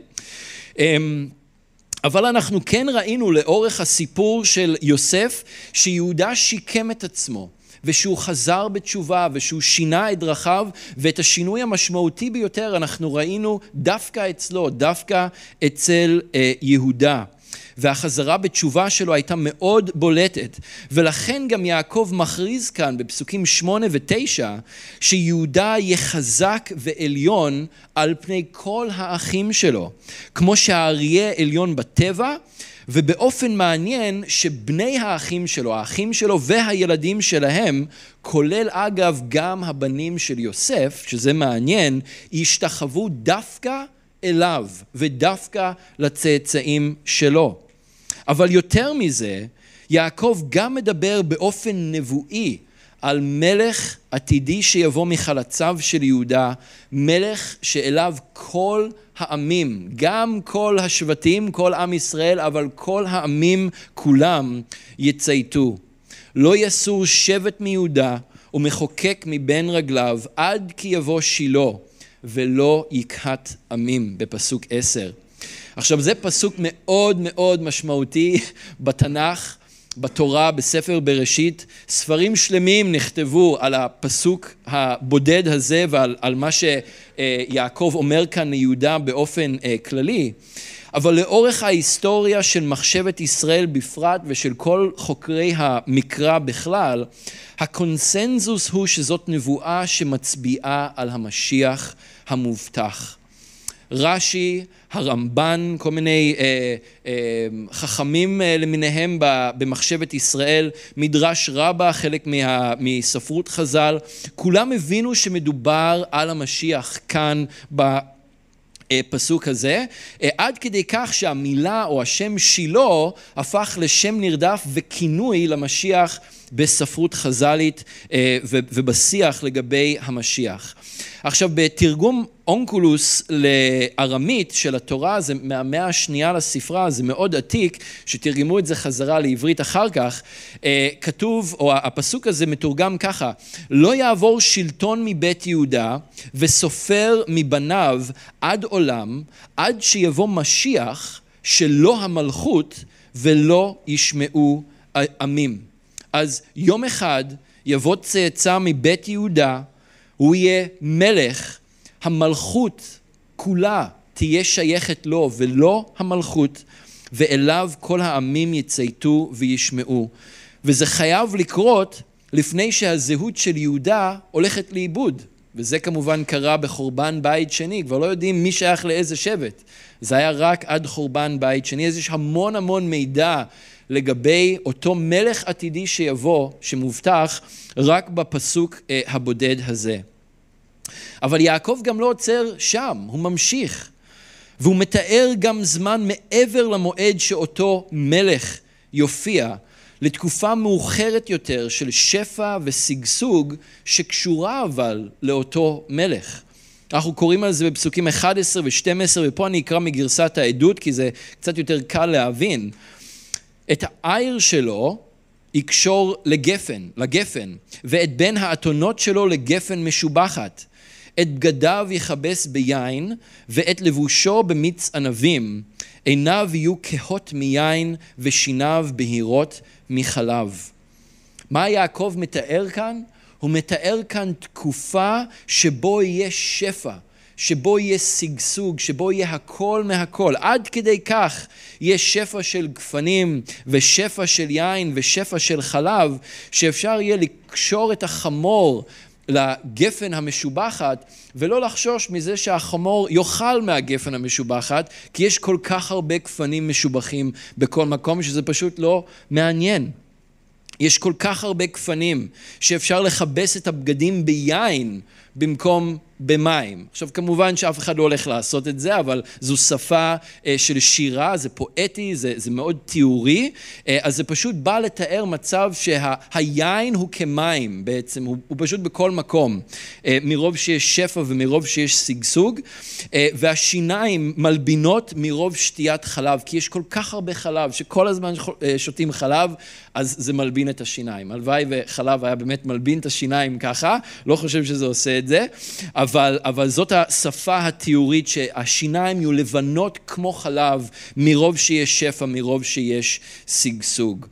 אבל אנחנו כן ראינו לאורך הסיפור של יוסף שיהודה שיקם את עצמו ושהוא חזר בתשובה ושהוא שינה את דרכיו ואת השינוי המשמעותי ביותר אנחנו ראינו דווקא אצלו, דווקא אצל אה, יהודה. והחזרה בתשובה שלו הייתה מאוד בולטת ולכן גם יעקב מכריז כאן בפסוקים שמונה ותשע שיהודה יחזק ועליון על פני כל האחים שלו כמו שהאריה עליון בטבע ובאופן מעניין שבני האחים שלו, האחים שלו והילדים שלהם, כולל אגב גם הבנים של יוסף, שזה מעניין, השתחוו דווקא אליו ודווקא לצאצאים שלו. אבל יותר מזה, יעקב גם מדבר באופן נבואי על מלך עתידי שיבוא מחלציו של יהודה, מלך שאליו כל העמים, גם כל השבטים, כל עם ישראל, אבל כל העמים כולם יצייתו. לא יסור שבט מיהודה ומחוקק מבין רגליו עד כי יבוא שילה ולא יכהת עמים בפסוק עשר. עכשיו זה פסוק מאוד מאוד משמעותי בתנ"ך, בתורה, בספר בראשית. ספרים שלמים נכתבו על הפסוק הבודד הזה ועל מה שיעקב אומר כאן ליהודה באופן אה, כללי. אבל לאורך ההיסטוריה של מחשבת ישראל בפרט ושל כל חוקרי המקרא בכלל, הקונסנזוס הוא שזאת נבואה שמצביעה על המשיח המובטח. רש"י, הרמב"ן, כל מיני אה, אה, חכמים אה, למיניהם במחשבת ישראל, מדרש רבה, חלק מה, מספרות חז"ל, כולם הבינו שמדובר על המשיח כאן ב... פסוק הזה, אה, עד כדי כך שהמילה או השם שילה הפך לשם נרדף וכינוי למשיח בספרות חז"לית ובשיח לגבי המשיח. עכשיו בתרגום אונקולוס לארמית של התורה, זה מהמאה השנייה לספרה, זה מאוד עתיק, שתרגמו את זה חזרה לעברית אחר כך, כתוב, או הפסוק הזה מתורגם ככה, לא יעבור שלטון מבית יהודה וסופר מבניו עד עולם, עד שיבוא משיח שלא המלכות ולא ישמעו עמים. אז יום אחד יבוא צאצא מבית יהודה, הוא יהיה מלך, המלכות כולה תהיה שייכת לו ולא המלכות, ואליו כל העמים יצייתו וישמעו. וזה חייב לקרות לפני שהזהות של יהודה הולכת לאיבוד. וזה כמובן קרה בחורבן בית שני, כבר לא יודעים מי שייך לאיזה שבט. זה היה רק עד חורבן בית שני, אז יש המון המון מידע לגבי אותו מלך עתידי שיבוא, שמובטח, רק בפסוק הבודד הזה. אבל יעקב גם לא עוצר שם, הוא ממשיך. והוא מתאר גם זמן מעבר למועד שאותו מלך יופיע, לתקופה מאוחרת יותר של שפע ושגשוג שקשורה אבל לאותו מלך. אנחנו קוראים על זה בפסוקים 11 ו-12 ופה אני אקרא מגרסת העדות כי זה קצת יותר קל להבין. את העיר שלו יקשור לגפן, לגפן, ואת בין האתונות שלו לגפן משובחת. את בגדיו יכבס ביין, ואת לבושו במיץ ענבים. עיניו יהיו כהות מיין, ושיניו בהירות מחלב. מה יעקב מתאר כאן? הוא מתאר כאן תקופה שבו יהיה שפע, שבו יהיה שגשוג, שבו יהיה הכל מהכל. עד כדי כך יש שפע של גפנים ושפע של יין ושפע של חלב, שאפשר יהיה לקשור את החמור לגפן המשובחת ולא לחשוש מזה שהחמור יאכל מהגפן המשובחת כי יש כל כך הרבה גפנים משובחים בכל מקום שזה פשוט לא מעניין. יש כל כך הרבה גפנים שאפשר לכבס את הבגדים ביין במקום במים. עכשיו כמובן שאף אחד לא הולך לעשות את זה, אבל זו שפה של שירה, זה פואטי, זה, זה מאוד תיאורי, אז זה פשוט בא לתאר מצב שהיין הוא כמים בעצם, הוא, הוא פשוט בכל מקום, מרוב שיש שפע ומרוב שיש שגשוג, והשיניים מלבינות מרוב שתיית חלב, כי יש כל כך הרבה חלב, שכל הזמן שותים חלב, אז זה מלבין את השיניים. הלוואי וחלב היה באמת מלבין את השיניים ככה, לא חושב שזה עושה את זה, אבל, אבל זאת השפה התיאורית שהשיניים יהיו לבנות כמו חלב מרוב שיש שפע, מרוב שיש שגשוג.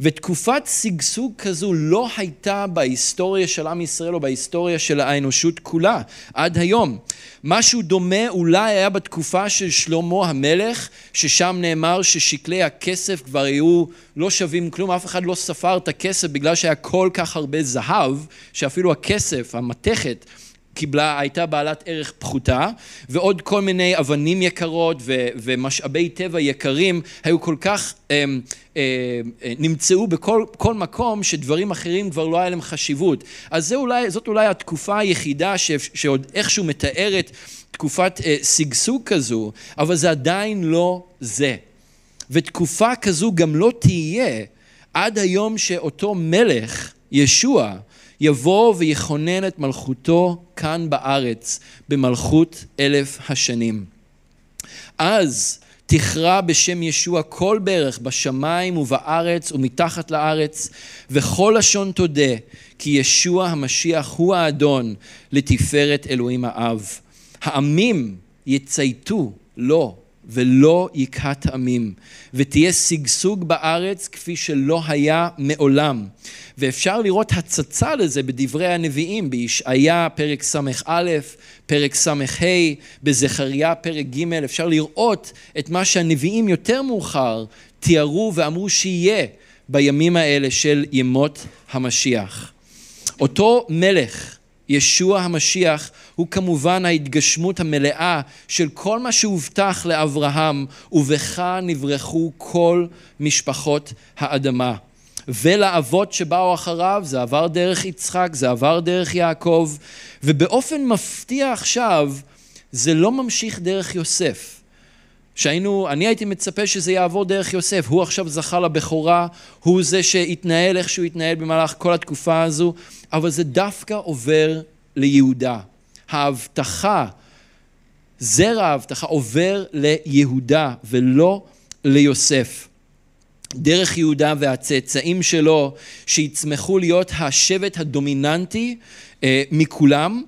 ותקופת שגשוג כזו לא הייתה בהיסטוריה של עם ישראל או בהיסטוריה של האנושות כולה עד היום. משהו דומה אולי היה בתקופה של שלמה המלך, ששם נאמר ששקלי הכסף כבר היו לא שווים כלום, אף אחד לא ספר את הכסף בגלל שהיה כל כך הרבה זהב, שאפילו הכסף, המתכת, קיבלה, הייתה בעלת ערך פחותה, ועוד כל מיני אבנים יקרות ו, ומשאבי טבע יקרים היו כל כך, הם, הם, נמצאו בכל כל מקום שדברים אחרים כבר לא היה להם חשיבות. אז זה אולי, זאת אולי התקופה היחידה ש, שעוד איכשהו מתארת תקופת שגשוג כזו, אבל זה עדיין לא זה. ותקופה כזו גם לא תהיה עד היום שאותו מלך, ישוע, יבוא ויכונן את מלכותו כאן בארץ במלכות אלף השנים. אז תכרע בשם ישוע כל ברך בשמיים ובארץ ומתחת לארץ וכל לשון תודה כי ישוע המשיח הוא האדון לתפארת אלוהים האב. העמים יצייתו לו ולא יכת עמים, ותהיה שגשוג בארץ כפי שלא היה מעולם. ואפשר לראות הצצה לזה בדברי הנביאים, בישעיה פרק ס"א, פרק ס"ה, בזכריה פרק ג', אפשר לראות את מה שהנביאים יותר מאוחר תיארו ואמרו שיהיה בימים האלה של ימות המשיח. אותו מלך ישוע המשיח הוא כמובן ההתגשמות המלאה של כל מה שהובטח לאברהם, ובך נברחו כל משפחות האדמה. ולאבות שבאו אחריו, זה עבר דרך יצחק, זה עבר דרך יעקב, ובאופן מפתיע עכשיו, זה לא ממשיך דרך יוסף. שהיינו, אני הייתי מצפה שזה יעבור דרך יוסף, הוא עכשיו זכה לבכורה, הוא זה שהתנהל איך שהוא התנהל במהלך כל התקופה הזו, אבל זה דווקא עובר ליהודה. ההבטחה, זרע ההבטחה עובר ליהודה ולא ליוסף. דרך יהודה והצאצאים שלו שיצמחו להיות השבט הדומיננטי אה, מכולם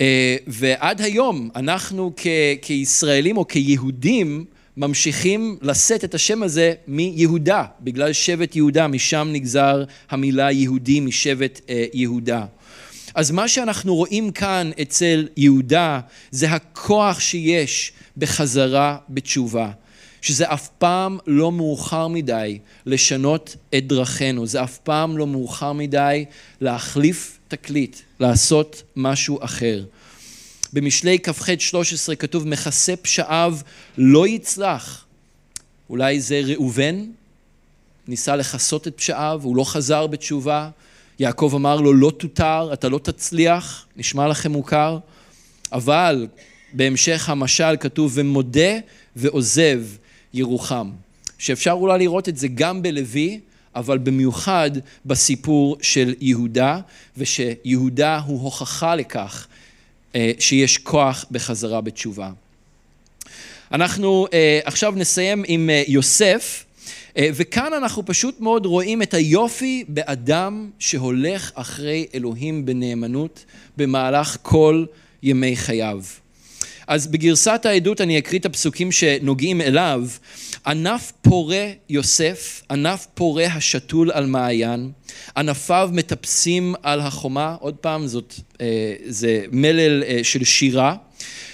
אה, ועד היום אנחנו כ- כישראלים או כיהודים ממשיכים לשאת את השם הזה מיהודה בגלל שבט יהודה משם נגזר המילה יהודי משבט אה, יהודה אז מה שאנחנו רואים כאן אצל יהודה זה הכוח שיש בחזרה בתשובה שזה אף פעם לא מאוחר מדי לשנות את דרכינו, זה אף פעם לא מאוחר מדי להחליף תקליט, לעשות משהו אחר. במשלי כ"ח 13 כתוב מכסה פשעיו לא יצלח. אולי זה ראובן, ניסה לכסות את פשעיו, הוא לא חזר בתשובה. יעקב אמר לו לא תותר, אתה לא תצליח, נשמע לכם מוכר. אבל בהמשך המשל כתוב ומודה ועוזב ירוחם, שאפשר אולי לראות את זה גם בלוי, אבל במיוחד בסיפור של יהודה, ושיהודה הוא הוכחה לכך שיש כוח בחזרה בתשובה. אנחנו אה, עכשיו נסיים עם אה, יוסף, וכאן אנחנו פשוט מאוד רואים את היופי באדם שהולך אחרי אלוהים בנאמנות במהלך כל ימי חייו. אז בגרסת העדות אני אקריא את הפסוקים שנוגעים אליו. ענף פורה יוסף, ענף פורה השתול על מעיין, ענפיו מטפסים על החומה, עוד פעם זאת, אה, זה מלל אה, של שירה.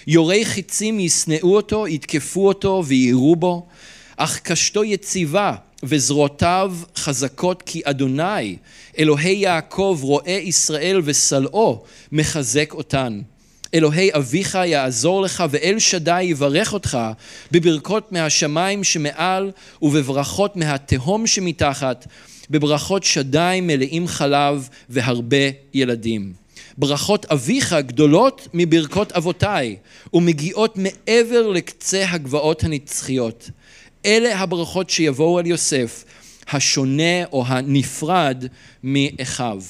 יורי חיצים ישנאו אותו, יתקפו אותו ויירו בו, אך קשתו יציבה וזרועותיו חזקות כי אדוני, אלוהי יעקב, רואה ישראל וסלעו, מחזק אותן. אלוהי אביך יעזור לך ואל שדי יברך אותך בברכות מהשמיים שמעל ובברכות מהתהום שמתחת בברכות שדי מלאים חלב והרבה ילדים. ברכות אביך גדולות מברכות אבותיי ומגיעות מעבר לקצה הגבעות הנצחיות. אלה הברכות שיבואו על יוסף, השונה או הנפרד מאחיו.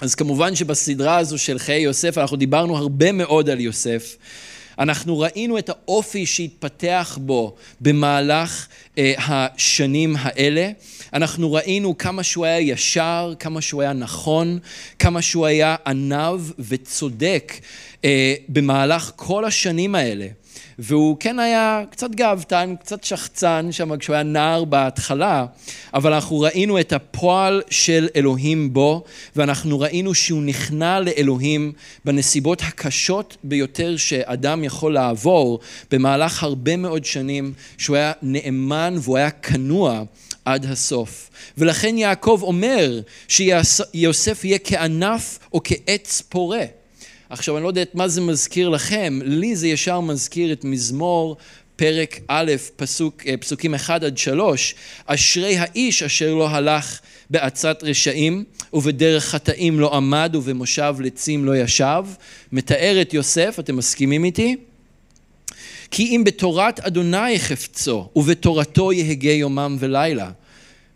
אז כמובן שבסדרה הזו של חיי יוסף אנחנו דיברנו הרבה מאוד על יוסף. אנחנו ראינו את האופי שהתפתח בו במהלך אה, השנים האלה. אנחנו ראינו כמה שהוא היה ישר, כמה שהוא היה נכון, כמה שהוא היה עניו וצודק אה, במהלך כל השנים האלה. והוא כן היה קצת גאוותן, קצת שחצן שם כשהוא היה נער בהתחלה, אבל אנחנו ראינו את הפועל של אלוהים בו, ואנחנו ראינו שהוא נכנע לאלוהים בנסיבות הקשות ביותר שאדם יכול לעבור במהלך הרבה מאוד שנים, שהוא היה נאמן והוא היה כנוע עד הסוף. ולכן יעקב אומר שיוסף יהיה כענף או כעץ פורה. עכשיו, אני לא יודעת מה זה מזכיר לכם, לי זה ישר מזכיר את מזמור פרק א', פסוק, אה, פסוקים 1 עד 3, אשרי האיש אשר לא הלך בעצת רשעים ובדרך חטאים לא עמד ובמושב לצים לא ישב, מתאר את יוסף, אתם מסכימים איתי? כי אם בתורת אדוני חפצו ובתורתו יהגה יומם ולילה.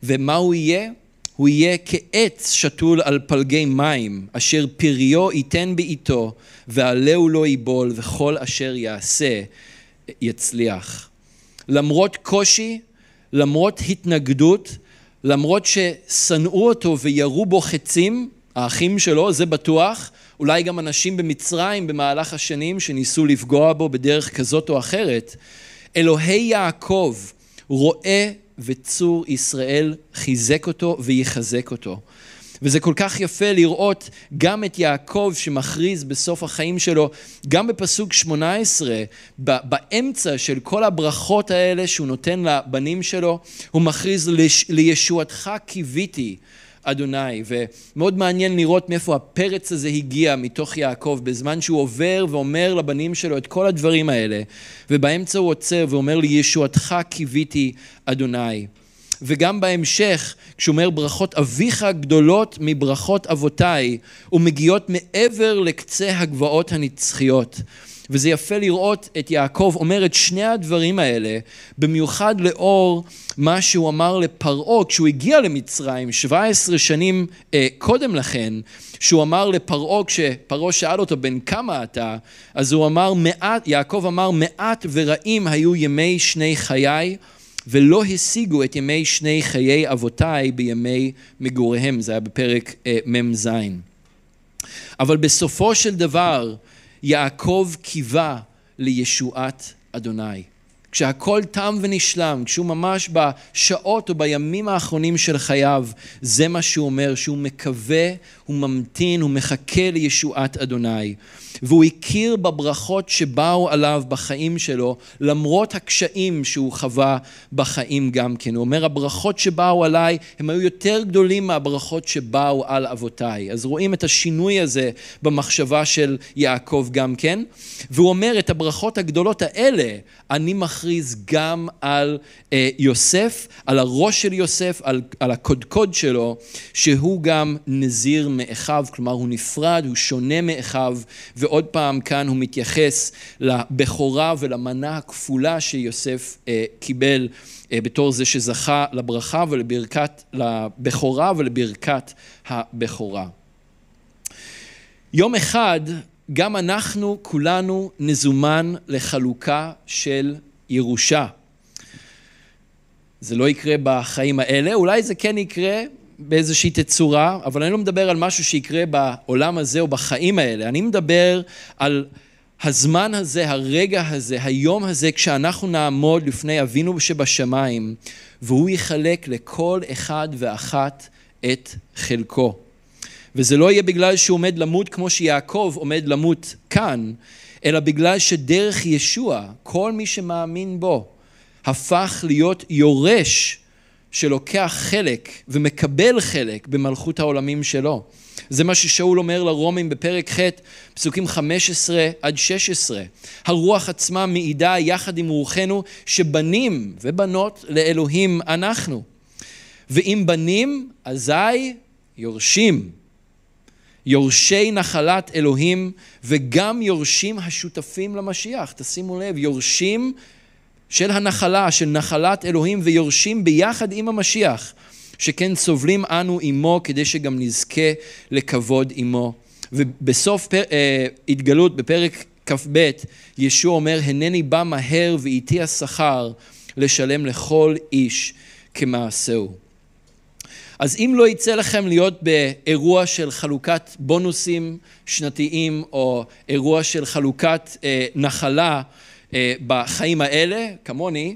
ומה הוא יהיה? הוא יהיה כעץ שתול על פלגי מים, אשר פריו ייתן בעיתו, ועלהו לא ייבול, וכל אשר יעשה יצליח. למרות קושי, למרות התנגדות, למרות ששנאו אותו וירו בו חצים, האחים שלו, זה בטוח, אולי גם אנשים במצרים במהלך השנים שניסו לפגוע בו בדרך כזאת או אחרת, אלוהי יעקב רואה וצור ישראל חיזק אותו ויחזק אותו. וזה כל כך יפה לראות גם את יעקב שמכריז בסוף החיים שלו, גם בפסוק 18, באמצע של כל הברכות האלה שהוא נותן לבנים שלו, הוא מכריז לישועתך קיוויתי. אדוני, ומאוד מעניין לראות מאיפה הפרץ הזה הגיע מתוך יעקב בזמן שהוא עובר ואומר לבנים שלו את כל הדברים האלה, ובאמצע הוא עוצר ואומר לי ישועתך קיוויתי אדוני. וגם בהמשך, כשהוא אומר ברכות אביך גדולות מברכות אבותיי, ומגיעות מעבר לקצה הגבעות הנצחיות. וזה יפה לראות את יעקב אומר את שני הדברים האלה, במיוחד לאור מה שהוא אמר לפרעה כשהוא הגיע למצרים 17 שנים אה, קודם לכן, שהוא אמר לפרעה, כשפרעה שאל אותו בן כמה אתה, אז הוא אמר מעט, יעקב אמר מעט ורעים היו ימי שני חיי ולא השיגו את ימי שני חיי אבותיי בימי מגוריהם, זה היה בפרק אה, מ"ז. אבל בסופו של דבר יעקב קיווה לישועת אדוני. כשהכל תם ונשלם, כשהוא ממש בשעות או בימים האחרונים של חייו, זה מה שהוא אומר, שהוא מקווה, הוא ממתין, הוא מחכה לישועת אדוני. והוא הכיר בברכות שבאו עליו בחיים שלו, למרות הקשיים שהוא חווה בחיים גם כן. הוא אומר, הברכות שבאו עליי, הם היו יותר גדולים מהברכות שבאו על אבותיי. אז רואים את השינוי הזה במחשבה של יעקב גם כן. והוא אומר, את הברכות הגדולות האלה, אני מכריז גם על אה, יוסף, על הראש של יוסף, על, על הקודקוד שלו, שהוא גם נזיר מאחיו, כלומר הוא נפרד, הוא שונה מאחיו, ועוד פעם כאן הוא מתייחס לבכורה ולמנה הכפולה שיוסף אה, קיבל אה, בתור זה שזכה לברכה ולברכת, לבכורה ולברכת הבכורה. יום אחד גם אנחנו כולנו נזומן לחלוקה של ירושה. זה לא יקרה בחיים האלה, אולי זה כן יקרה באיזושהי תצורה, אבל אני לא מדבר על משהו שיקרה בעולם הזה או בחיים האלה, אני מדבר על הזמן הזה, הרגע הזה, היום הזה, כשאנחנו נעמוד לפני אבינו שבשמיים, והוא יחלק לכל אחד ואחת את חלקו. וזה לא יהיה בגלל שהוא עומד למות כמו שיעקב עומד למות כאן, אלא בגלל שדרך ישוע, כל מי שמאמין בו, הפך להיות יורש שלוקח חלק ומקבל חלק במלכות העולמים שלו. זה מה ששאול אומר לרומים בפרק ח', פסוקים 15 עד 16. הרוח עצמה מעידה יחד עם רוחנו שבנים ובנות לאלוהים אנחנו. ואם בנים, אזי יורשים. יורשי נחלת אלוהים וגם יורשים השותפים למשיח. תשימו לב, יורשים של הנחלה, של נחלת אלוהים ויורשים ביחד עם המשיח, שכן סובלים אנו עמו כדי שגם נזכה לכבוד עמו. ובסוף פר, אה, התגלות בפרק כ"ב, ישוע אומר, הנני בא מהר ואיתי השכר לשלם לכל איש כמעשהו. אז אם לא יצא לכם להיות באירוע של חלוקת בונוסים שנתיים או אירוע של חלוקת אה, נחלה בחיים האלה, כמוני,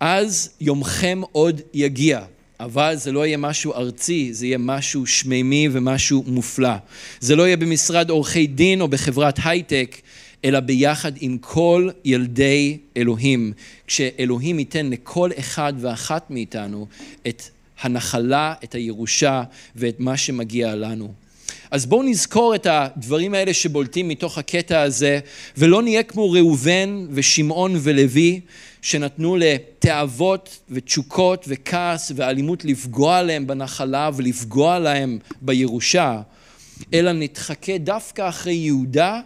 אז יומכם עוד יגיע. אבל זה לא יהיה משהו ארצי, זה יהיה משהו שמימי ומשהו מופלא. זה לא יהיה במשרד עורכי דין או בחברת הייטק, אלא ביחד עם כל ילדי אלוהים, כשאלוהים ייתן לכל אחד ואחת מאיתנו את הנחלה, את הירושה ואת מה שמגיע לנו. אז בואו נזכור את הדברים האלה שבולטים מתוך הקטע הזה, ולא נהיה כמו ראובן ושמעון ולוי, שנתנו לתאוות ותשוקות וכעס ואלימות לפגוע להם בנחלה ולפגוע להם בירושה, אלא נתחכה דווקא אחרי יהודה,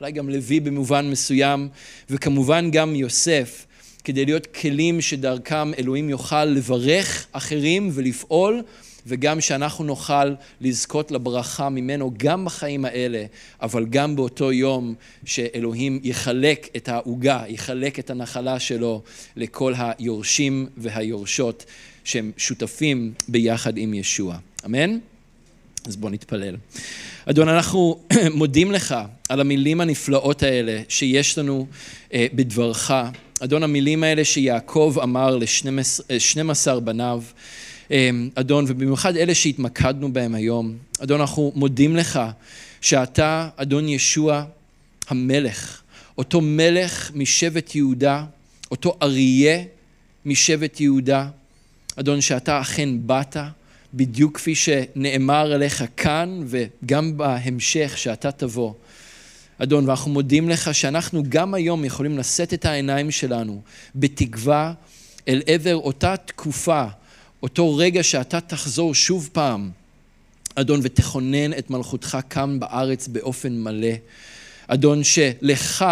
אולי גם לוי במובן מסוים, וכמובן גם יוסף, כדי להיות כלים שדרכם אלוהים יוכל לברך אחרים ולפעול וגם שאנחנו נוכל לזכות לברכה ממנו גם בחיים האלה, אבל גם באותו יום שאלוהים יחלק את העוגה, יחלק את הנחלה שלו לכל היורשים והיורשות שהם שותפים ביחד עם ישוע. אמן? אז בוא נתפלל. אדון, אנחנו מודים לך על המילים הנפלאות האלה שיש לנו אה, בדברך. אדון, המילים האלה שיעקב אמר ל-12 אה, בניו, אדון, ובמיוחד אלה שהתמקדנו בהם היום. אדון, אנחנו מודים לך שאתה, אדון ישוע, המלך, אותו מלך משבט יהודה, אותו אריה משבט יהודה. אדון, שאתה אכן באת, בדיוק כפי שנאמר עליך כאן, וגם בהמשך שאתה תבוא. אדון, ואנחנו מודים לך שאנחנו גם היום יכולים לשאת את העיניים שלנו בתקווה אל עבר אותה תקופה אותו רגע שאתה תחזור שוב פעם, אדון, ותכונן את מלכותך כאן בארץ באופן מלא. אדון, שלך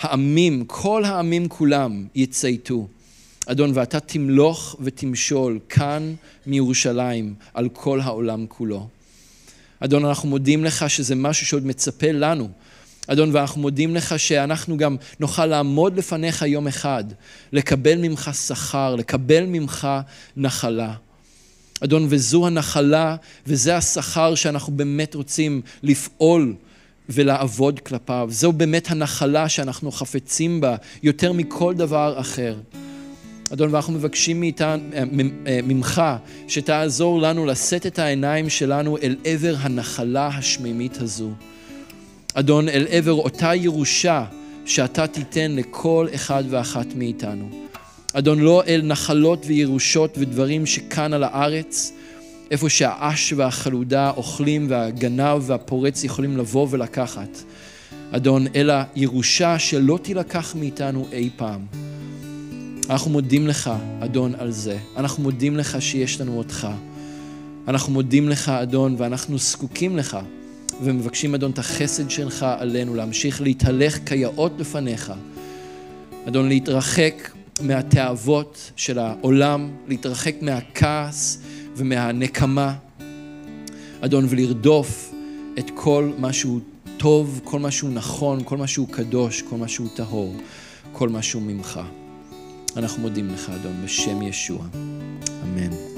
העמים, כל העמים כולם יצייתו. אדון, ואתה תמלוך ותמשול כאן מירושלים על כל העולם כולו. אדון, אנחנו מודים לך שזה משהו שעוד מצפה לנו. אדון, ואנחנו מודים לך שאנחנו גם נוכל לעמוד לפניך יום אחד, לקבל ממך שכר, לקבל ממך נחלה. אדון, וזו הנחלה וזה השכר שאנחנו באמת רוצים לפעול ולעבוד כלפיו. זו באמת הנחלה שאנחנו חפצים בה יותר מכל דבר אחר. אדון, ואנחנו מבקשים מאיתן, ממך שתעזור לנו לשאת את העיניים שלנו אל עבר הנחלה השמימית הזו. אדון, אל עבר אותה ירושה שאתה תיתן לכל אחד ואחת מאיתנו. אדון, לא אל נחלות וירושות ודברים שכאן על הארץ, איפה שהאש והחלודה אוכלים והגנב והפורץ יכולים לבוא ולקחת. אדון, אלא ירושה שלא תילקח מאיתנו אי פעם. אנחנו מודים לך, אדון, על זה. אנחנו מודים לך שיש לנו אותך. אנחנו מודים לך, אדון, ואנחנו זקוקים לך, ומבקשים, אדון, את החסד שלך עלינו, להמשיך להתהלך כיאות לפניך. אדון, להתרחק מהתאוות של העולם, להתרחק מהכעס ומהנקמה. אדון, ולרדוף את כל מה שהוא טוב, כל מה שהוא נכון, כל מה שהוא קדוש, כל מה שהוא טהור, כל מה שהוא ממך. אנחנו מודים לך, אדון, בשם ישוע. אמן.